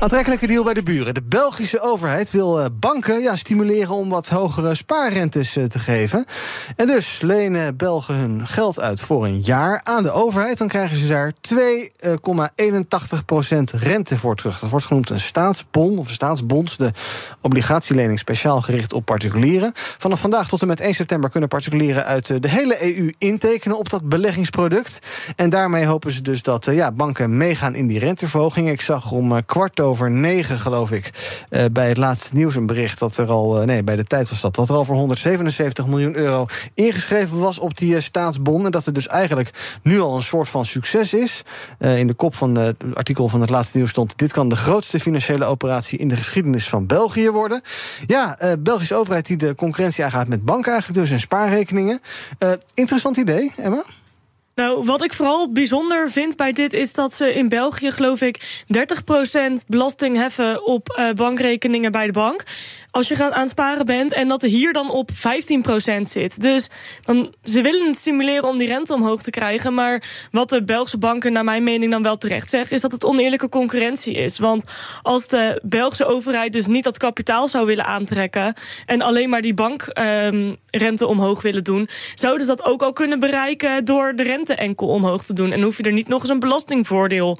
Aantrekkelijke deal bij de buren. De Belgische overheid wil eh, banken ja, stimuleren om wat hogere spaarrentes eh, te geven. En dus lenen Belgen hun geld uit voor een jaar aan de overheid. Dan krijgen ze daar 2,81% rente voor terug. Dat wordt genoemd een staatsbon of staatsbonds. De obligatielening speciaal gericht op particulieren. Vanaf vandaag tot en met 1 september kunnen particulieren uit eh, de hele EU intekenen op dat beleggingsproduct. En daarmee hopen ze dus dat ja, banken meegaan in die renteverhoging. Ik zag om eh, kwart over negen, geloof ik, uh, bij het laatste nieuws een bericht dat er al, uh, nee, bij de tijd was dat, dat er al voor 177 miljoen euro ingeschreven was op die staatsbon. En dat het dus eigenlijk nu al een soort van succes is. in de kop van het artikel van het laatste nieuws stond: dit kan de grootste financiële operatie in de geschiedenis van België worden. Ja, Belgische overheid die de concurrentie aangaat met banken eigenlijk, dus en spaarrekeningen. interessant idee, Emma? Nou, wat ik vooral bijzonder vind bij dit is dat ze in België, geloof ik, 30% belasting heffen op uh, bankrekeningen bij de bank als je gaat aansparen bent en dat er hier dan op 15% zit. Dus dan, ze willen het stimuleren om die rente omhoog te krijgen. Maar wat de Belgische banken naar mijn mening dan wel terecht zeggen... is dat het oneerlijke concurrentie is. Want als de Belgische overheid dus niet dat kapitaal zou willen aantrekken... en alleen maar die bankrente um, omhoog willen doen... zouden ze dat ook al kunnen bereiken door de rente enkel omhoog te doen. En hoef je er niet nog eens een belastingvoordeel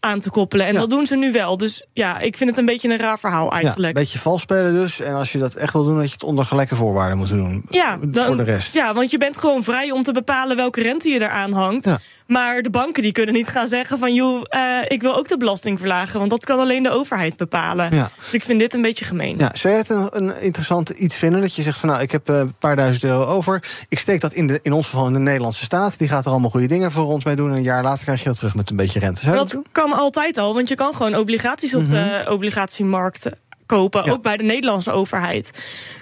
aan te koppelen. En dat doen ze nu wel. Dus ja, ik vind het een beetje een raar verhaal eigenlijk. Ja, een beetje vals spelen dus. En als je dat echt wil doen, dat je het onder gelijke voorwaarden moet doen. Ja, dan, voor de rest. Ja, want je bent gewoon vrij om te bepalen welke rente je eraan hangt. Ja. Maar de banken die kunnen niet gaan zeggen van... joh, uh, ik wil ook de belasting verlagen. Want dat kan alleen de overheid bepalen. Ja. Dus ik vind dit een beetje gemeen. Ja, zou je het een, een interessant iets vinden? Dat je zegt van nou, ik heb eh, een paar duizend euro over. Ik steek dat in, de, in ons geval in de Nederlandse staat. Die gaat er allemaal goede dingen voor ons mee doen. En een jaar later krijg je dat terug met een beetje rente. Zou dat, dat kan altijd al. Want je kan gewoon obligaties op mm -hmm. de obligatiemarkt kopen, ook bij de Nederlandse overheid.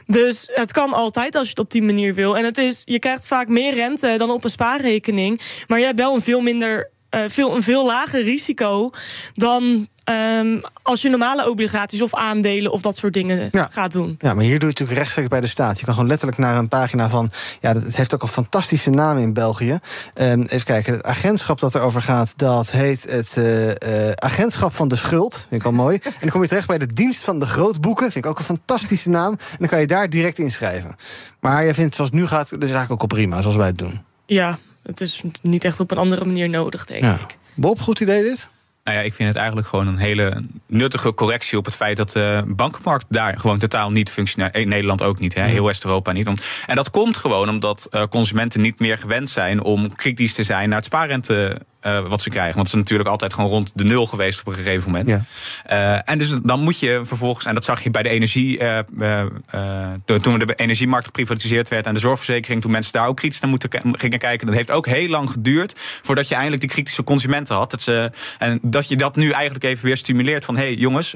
Dus het kan altijd als je het op die manier wil. En het is, je krijgt vaak meer rente dan op een spaarrekening, maar je hebt wel een veel minder uh, veel, een veel lager risico dan um, als je normale obligaties of aandelen of dat soort dingen gaat doen. Ja, maar hier doe je natuurlijk rechtstreeks bij de staat. Je kan gewoon letterlijk naar een pagina van. Ja, het heeft ook een fantastische naam in België. Um, even kijken, het agentschap dat erover gaat, dat heet het uh, uh, Agentschap van de Schuld. Vind ik al mooi. en dan kom je terecht bij de Dienst van de Grootboeken. Vind ik ook een fantastische naam. En dan kan je daar direct inschrijven. Maar je vindt zoals het nu gaat, de zaak ook al prima, zoals wij het doen. Ja, het is niet echt op een andere manier nodig, denk ja. ik. Bob, goed idee dit? Nou ja, ik vind het eigenlijk gewoon een hele nuttige correctie op het feit dat de bankenmarkt daar gewoon totaal niet functioneert. In Nederland ook niet, hè? heel West-Europa niet. En dat komt gewoon omdat eh, consumenten niet meer gewend zijn om kritisch te zijn naar het spaarrente uh, wat ze krijgen. Want het is natuurlijk altijd gewoon rond de nul geweest op een gegeven moment. Ja. Uh, en dus dan moet je vervolgens, en dat zag je bij de energie, uh, toen de energiemarkt geprivatiseerd werd en de zorgverzekering, toen mensen daar ook kritisch naar moeten gingen kijken. Dat heeft ook heel lang geduurd voordat je eindelijk die kritische consumenten had. Dat ze, en dat je dat nu eigenlijk even weer stimuleert van hé hey, jongens,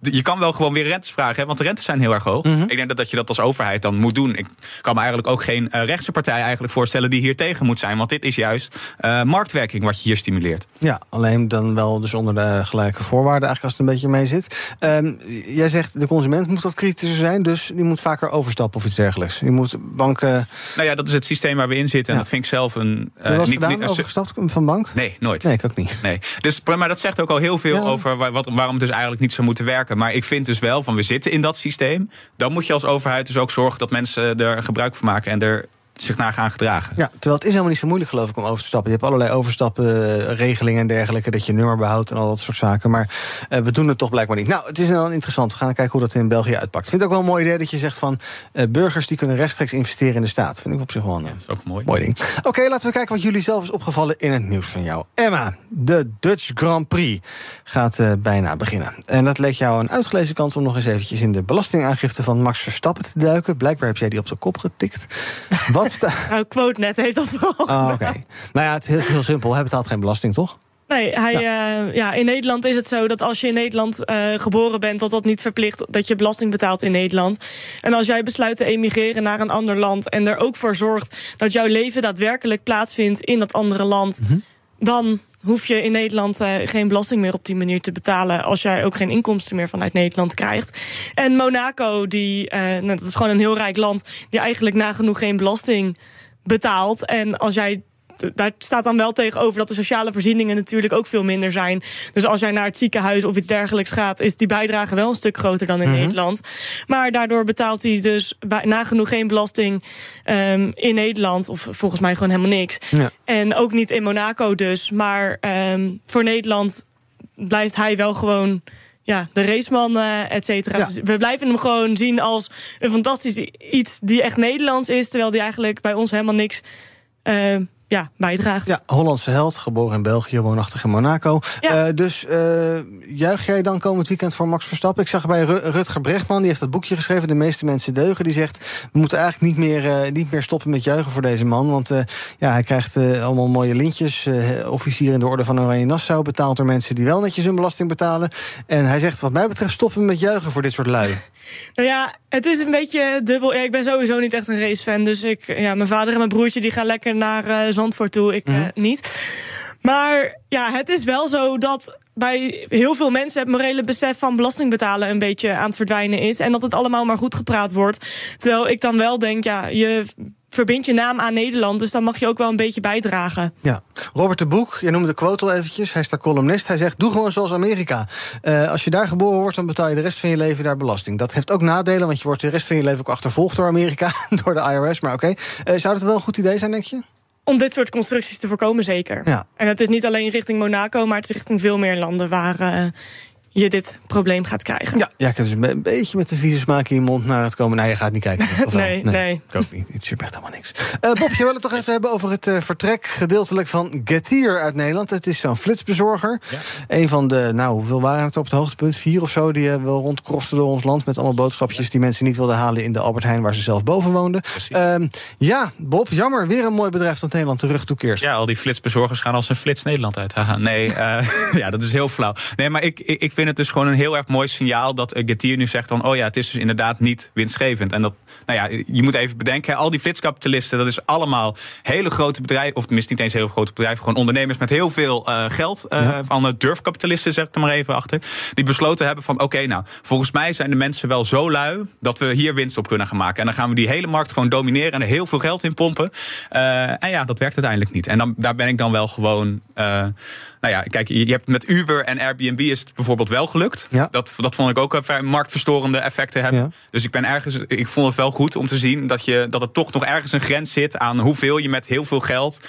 je kan wel gewoon weer rentes vragen, hè, want de rentes zijn heel erg hoog. Mhm. Ik denk dat, dat je dat als overheid dan moet doen. Ik kan me eigenlijk ook geen rechtse partij eigenlijk voorstellen die hier tegen moet zijn, want dit is juist marktwerking wat je hier stimuleert. Ja, alleen dan wel dus onder de gelijke voorwaarden, eigenlijk als het een beetje mee zit. Um, jij zegt de consument moet wat kritischer zijn, dus die moet vaker overstappen of iets dergelijks. Die moet banken. Nou ja, dat is het systeem waar we in zitten. En dat vind ik zelf een. Uh, was niet, gedaan, overgestapt van bank? Nee, nooit. Nee, ik ook niet. Nee. Dus, maar dat zegt ook al heel veel over wat, waarom het dus eigenlijk niet zou moeten werken. Maar ik vind dus wel van we zitten in dat systeem. Dan moet je als overheid dus ook zorgen dat mensen er gebruik van maken en er zich naar gaan gedragen. Ja, terwijl het is helemaal niet zo moeilijk geloof ik om over te stappen. Je hebt allerlei overstappenregelingen en dergelijke, dat je nummer behoudt en al dat soort zaken. Maar uh, we doen het toch blijkbaar niet. Nou, het is wel interessant. We gaan kijken hoe dat in België uitpakt. Ik vind het ook wel een mooi idee dat je zegt van uh, burgers die kunnen rechtstreeks investeren in de staat. Vind ik op zich wel een ja, ook mooi. mooi ding. Oké, laten we kijken wat jullie zelf is opgevallen in het nieuws van jou. Emma, de Dutch Grand Prix gaat uh, bijna beginnen. En dat leek jou een uitgelezen kans om nog eens eventjes in de belastingaangifte van Max Verstappen te duiken. Blijkbaar heb jij die op de kop getikt. Wat nou, quote net heeft dat wel. Oh, oké. Nou ja, het is heel simpel. Hij betaalt geen belasting, toch? Nee, hij, ja. Uh, ja. in Nederland is het zo dat als je in Nederland uh, geboren bent, dat dat niet verplicht dat je belasting betaalt in Nederland. En als jij besluit te emigreren naar een ander land en er ook voor zorgt dat jouw leven daadwerkelijk plaatsvindt in dat andere land, mm -hmm. dan hoef je in Nederland uh, geen belasting meer op die manier te betalen. als jij ook geen inkomsten meer vanuit Nederland krijgt. En Monaco, die, uh, nou, dat is gewoon een heel rijk land. die eigenlijk nagenoeg geen belasting betaalt. En als jij daar staat dan wel tegenover dat de sociale voorzieningen natuurlijk ook veel minder zijn. Dus als jij naar het ziekenhuis of iets dergelijks gaat, is die bijdrage wel een stuk groter dan in -hmm. Nederland. Maar daardoor betaalt hij dus nagenoeg geen belasting um, in Nederland. Of volgens mij gewoon helemaal niks. Ja. En ook niet in Monaco dus. Maar um, voor Nederland blijft hij wel gewoon ja, de raceman, uh, et cetera. Ja. Dus we blijven hem gewoon zien als een fantastisch iets die echt Nederlands is. Terwijl die eigenlijk bij ons helemaal niks uh, ja, bijdraagt. Ja, Hollandse held, geboren in België, woonachtig in Monaco. Ja. Uh, dus uh, juich jij dan komend weekend voor Max Verstappen? Ik zag bij Rutger Brechtman, die heeft dat boekje geschreven... De meeste mensen deugen, die zegt... we moeten eigenlijk niet meer, uh, niet meer stoppen met juichen voor deze man. Want ja, hij krijgt allemaal mooie lintjes. officier in de orde van Oranje Nassau betaald door mensen... die wel netjes hun belasting betalen. En hij zegt, wat mij betreft, stoppen met juichen voor dit soort lui. Nou ja, het is een beetje dubbel. Ja, ik ben sowieso niet echt een racefan. Dus ik, ja, mijn vader en mijn broertje die gaan lekker naar uh, Zandvoort toe. Ik mm -hmm. uh, niet. Maar ja, het is wel zo dat bij heel veel mensen het morele besef van belasting betalen een beetje aan het verdwijnen is. En dat het allemaal maar goed gepraat wordt. Terwijl ik dan wel denk, ja, je verbindt je naam aan Nederland. Dus dan mag je ook wel een beetje bijdragen. Ja. Robert de Boek, je noemde de quote al eventjes. Hij is daar columnist. Hij zegt, doe gewoon zoals Amerika. Uh, als je daar geboren wordt, dan betaal je de rest van je leven daar belasting. Dat heeft ook nadelen, want je wordt de rest van je leven ook achtervolgd door Amerika. door de IRS, maar oké. Okay. Uh, zou dat wel een goed idee zijn, denk je? Om dit soort constructies te voorkomen, zeker. Ja. En het is niet alleen richting Monaco, maar het is richting veel meer landen waar uh, je dit probleem gaat krijgen. Ja, ja ik heb dus een beetje met de vieze smaak in je mond naar het komen. Nee, je gaat niet kijken. Of nee, nee, nee. Ik ook niet. Het is echt helemaal niks. Uh, Bob, je wil het toch even hebben over het uh, vertrek gedeeltelijk van Getir uit Nederland. Het is zo'n flitsbezorger. Ja. Een van de, nou, hoeveel waren het op het hoogtepunt? Vier of zo, die uh, wel rondkrosten door ons land... met allemaal boodschapjes die mensen niet wilden halen in de Albert Heijn... waar ze zelf boven woonden. Uh, ja, Bob, jammer. Weer een mooi bedrijf dat Nederland terug toekeert. Ja, al die flitsbezorgers gaan als een flits Nederland uit. Haha, nee, ja, dat is heel flauw. Nee, maar ik, ik, ik vind het dus gewoon een heel erg mooi signaal dat uh, Getir nu zegt dan, oh ja, het is dus inderdaad niet winstgevend. En dat, nou ja, je moet even bedenken, al die flitskapitalisten, dat is allemaal hele grote bedrijven, of tenminste niet eens hele grote bedrijven, gewoon ondernemers met heel veel uh, geld, uh, ja. van durfkapitalisten, zeg ik er maar even achter, die besloten hebben van, oké, okay, nou, volgens mij zijn de mensen wel zo lui dat we hier winst op kunnen gaan maken. En dan gaan we die hele markt gewoon domineren en er heel veel geld in pompen. en ja, dat werkt uiteindelijk niet. En dan, daar ben ik dan wel gewoon nou ja, kijk, je hebt met Uber en Airbnb is het bijvoorbeeld wel gelukt. Ja. Dat, dat vond ik ook een marktverstorende effecten hebben. Ja. Dus ik ben ergens, ik vond het wel goed om te zien dat, je, dat er toch nog ergens een grens zit aan hoeveel je met heel veel geld uh,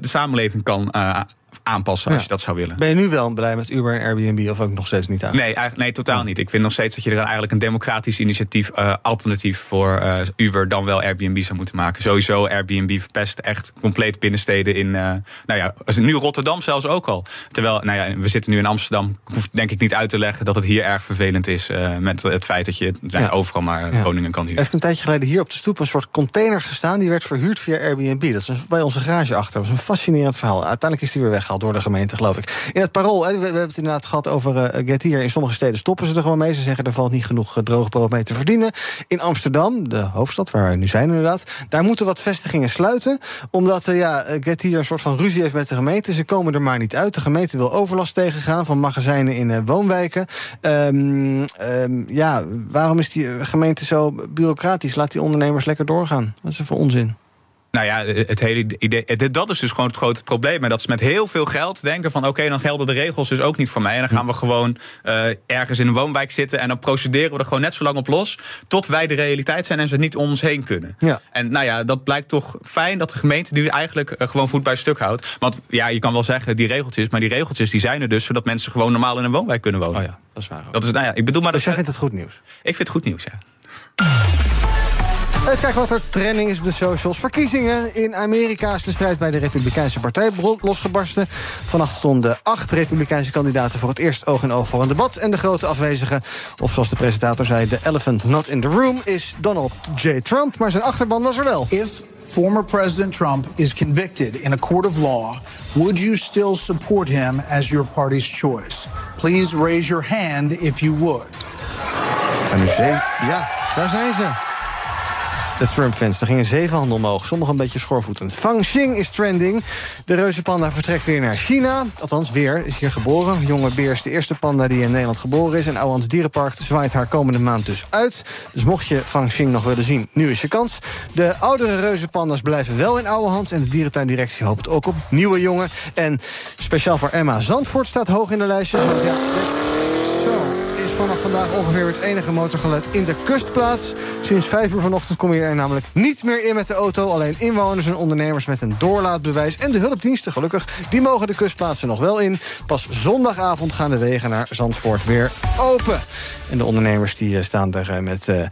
de samenleving kan uh, aanpassen als je dat zou willen. Ben je nu wel blij met Uber en Airbnb of ook nog steeds niet aan? Nee, nee totaal niet. Ik vind nog steeds dat je er eigenlijk een democratisch initiatief uh, alternatief voor uh, Uber dan wel Airbnb zou moeten maken. Sowieso Airbnb verpest echt compleet binnensteden in, uh, nou ja, nu Rotterdam zelfs ook al. Terwijl, nou ja, we zitten nu in Amsterdam. Ik hoef denk ik niet uit te leggen dat het hier erg vervelend is met het feit dat je ja. overal maar ja. woningen kan huren. Er heeft een tijdje geleden hier op de stoep een soort container gestaan. Die werd verhuurd via Airbnb. Dat is bij onze garage achter. Dat was een fascinerend verhaal. Uiteindelijk is die weer weggehaald door de gemeente, geloof ik. In het parool, we, we hebben het inderdaad gehad over uh. In sommige steden stoppen ze er gewoon mee. Ze zeggen er valt niet genoeg droog brood mee te verdienen. In Amsterdam, de hoofdstad waar we nu zijn inderdaad, daar moeten wat vestigingen sluiten. Omdat uh, ja, een soort van ruzie heeft met de gemeente. Ze komen er maar niet uit. De gemeente wil overlast tegengaan van magazijnen in woonwijken. Um, um, ja, waarom is die gemeente zo bureaucratisch? Laat die ondernemers lekker doorgaan. Dat is even onzin. Nou ja, het hele idee. Dat is dus gewoon het grote probleem. En dat ze met heel veel geld denken van oké, okay, dan gelden de regels dus ook niet voor mij. En dan gaan we gewoon uh, ergens in een woonwijk zitten. En dan procederen we er gewoon net zo lang op los. Tot wij de realiteit zijn en ze niet om ons heen kunnen. Ja. En nou ja, dat blijkt toch fijn dat de gemeente nu eigenlijk uh, gewoon voet bij stuk houdt. Want ja, je kan wel zeggen die regeltjes. Maar die regeltjes die zijn er dus zodat mensen gewoon normaal in een woonwijk kunnen wonen. Oh ja, dat is waar. Ook. Dat is, nou ja, ik bedoel maar dus dat jij vindt het goed nieuws? Ik vind het goed nieuws, ja. Even kijken wat er trending is op de socials. Verkiezingen in Amerika is de strijd bij de Republikeinse Partij losgebarsten. Vannacht stonden acht Republikeinse kandidaten voor het eerst oog in oog voor een debat. En de grote afwezige, of zoals de presentator zei, de elephant not in the room, is Donald J. Trump. Maar zijn achterban was er wel. If former President Trump is convicted in a court of law, would you still support him as your party's choice? Please raise your hand if you would. En nu zee, ja, daar zijn ze. De Trump-fans, daar gingen zeven handen omhoog. Sommigen een beetje schoorvoetend. Fang Xing is trending. De reuzenpanda vertrekt weer naar China. Althans, weer is hier geboren. Jonge beer is de eerste panda die in Nederland geboren is. En Ouwans Dierenpark zwaait haar komende maand dus uit. Dus mocht je Fang Xing nog willen zien, nu is je kans. De oudere reuzenpandas blijven wel in oude hand. En de dierentuindirectie hoopt ook op nieuwe jongen. En speciaal voor Emma Zandvoort staat hoog in de lijstjes. Want ja, vanaf vandaag ongeveer het enige motorgeluid in de kustplaats. Sinds 5 uur vanochtend kom je er namelijk niet meer in met de auto. Alleen inwoners en ondernemers met een doorlaatbewijs. En de hulpdiensten, gelukkig, die mogen de kustplaatsen nog wel in. Pas zondagavond gaan de wegen naar Zandvoort weer open. En de ondernemers die eh, staan er eh, met uh,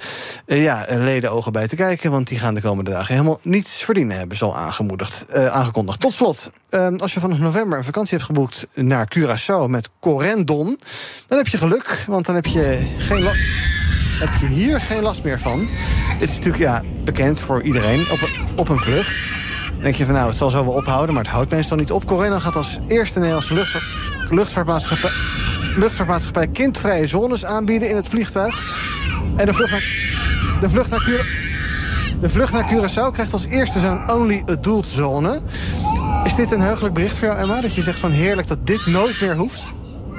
ja, ledenogen bij te kijken... want die gaan de komende dagen helemaal niets verdienen... hebben ze al aangemoedigd, aangekondigd. Tot slot, uh, als je vanaf november een vakantie hebt geboekt... naar Curaçao met Corendon, dan heb je geluk... want dan heb je, geen heb je hier geen last meer van. Dit is natuurlijk ja, bekend voor iedereen op een, op een vlucht. Dan denk je van nou, het zal zo wel ophouden... maar het houdt meestal niet op. Corendon gaat als eerste Nederlandse luchtvaart, luchtvaartmaatschappij kindvrije zones aanbieden in het vliegtuig. En de vlucht naar, de vlucht naar, de vlucht naar Curaçao krijgt als eerste zo'n only adult zone. Is dit een heugelijk bericht voor jou, Emma? Dat je zegt van heerlijk dat dit nooit meer hoeft?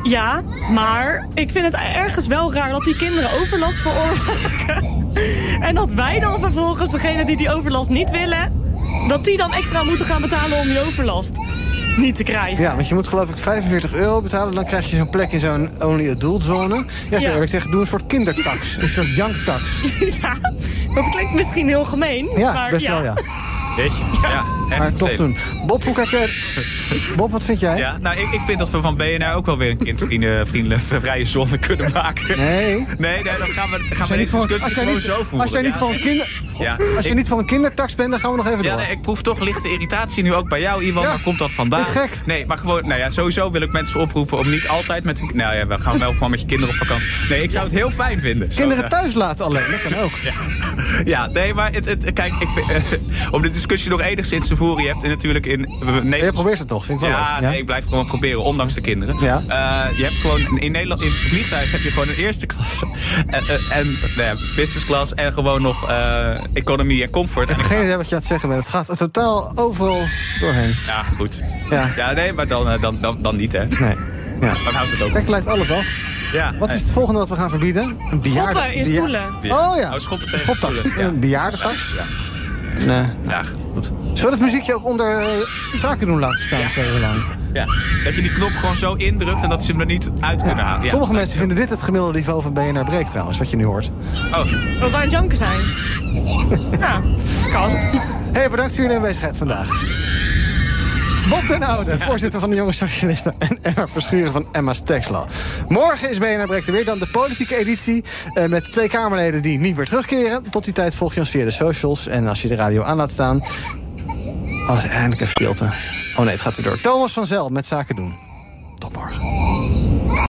Ja, maar ik vind het ergens wel raar dat die kinderen overlast veroorzaken. En dat wij dan vervolgens, degene die die overlast niet willen... dat die dan extra moeten gaan betalen om die overlast niet te krijgen. Ja, want je moet geloof ik 45 euro betalen. Dan krijg je zo'n plek in zo'n only adult zone. Ja, zo eerlijk zeggen, doe een soort kindertax. Een soort janktax. ja, dat klinkt misschien heel gemeen. Ja, maar best ja. wel ja. Weet je? Ja. maar toch doen. Bob, hoe kijk jij... Bob, wat vind jij? Ja, nou, ik, ik vind dat we van BNR ook wel weer een kindvriendelijke vrije zone kunnen maken. Nee. Nee, nee dan gaan we, gaan we deze discussie gewoon zo voeren. Als jij niet van kinder... Ja, als je ik, niet van een kindertax bent, dan gaan we nog even ja, door. Nee, ik proef toch lichte irritatie nu ook bij jou, Iwan. Ja. Waar komt dat vandaan? gek. Nee, maar gewoon, nou ja, sowieso wil ik mensen oproepen om niet altijd met... Nou ja, we gaan wel gewoon met je kinderen op vakantie. Nee, ik zou het heel fijn vinden. Kinderen thuis laten alleen, dat kan ook. Ja, ja nee, maar het, het, kijk, ik, uh, om de discussie nog enigszins te voeren. Je hebt natuurlijk in Nederland... Je probeert het toch, vind ik wel ja, nee, ik blijf gewoon proberen, ondanks de kinderen. Ja. Eh, je hebt gewoon in Nederland, in vliegtuig heb je gewoon een eerste klas en, en, en nou ja, business class en gewoon nog eh, economy en comfort. Ik heb geen idee wat je aan het zeggen bent. Het gaat totaal overal doorheen. Ja, goed. Ja. Ja, nee, maar dan, eh, dan, dan, dan niet, hè. Nee. Ja. Dan houdt het ook Kijk, op. lijkt alles af. Ja. Wat is het volgende wat we gaan verbieden? Een bejaarde... Schoppen in stoelen. Oh ja, Oh, schoppen een tegen schoptax. stoelen, ja. Een bejaardentax. Ja. Nee. Ja, goed. Zullen we het muziekje ook onder eh, zaken doen laten staan twee uur lang? Ja, dat je die knop gewoon zo indrukt en dat ze hem er niet uit kunnen halen. Ja. Sommige mensen vinden dit het gemiddelde niveau van BNR Breek trouwens, wat je nu hoort. Oh, Wat wij aan het janken zijn. ja, kan. Hey, bedankt voor jullie aanwezigheid vandaag. Bob den Oude, voorzitter van de Jonge Socialisten... en Emma Verschuren van Emma's Textlaw. Morgen is BNR Breekt er weer. Dan de politieke editie eh, met twee Kamerleden die niet meer terugkeren. Tot die tijd volg je ons via de socials. En als je de radio aan laat staan... Oh, eindelijk even stilte. Oh nee, het gaat weer door. Thomas van Zel met Zaken doen. Tot morgen.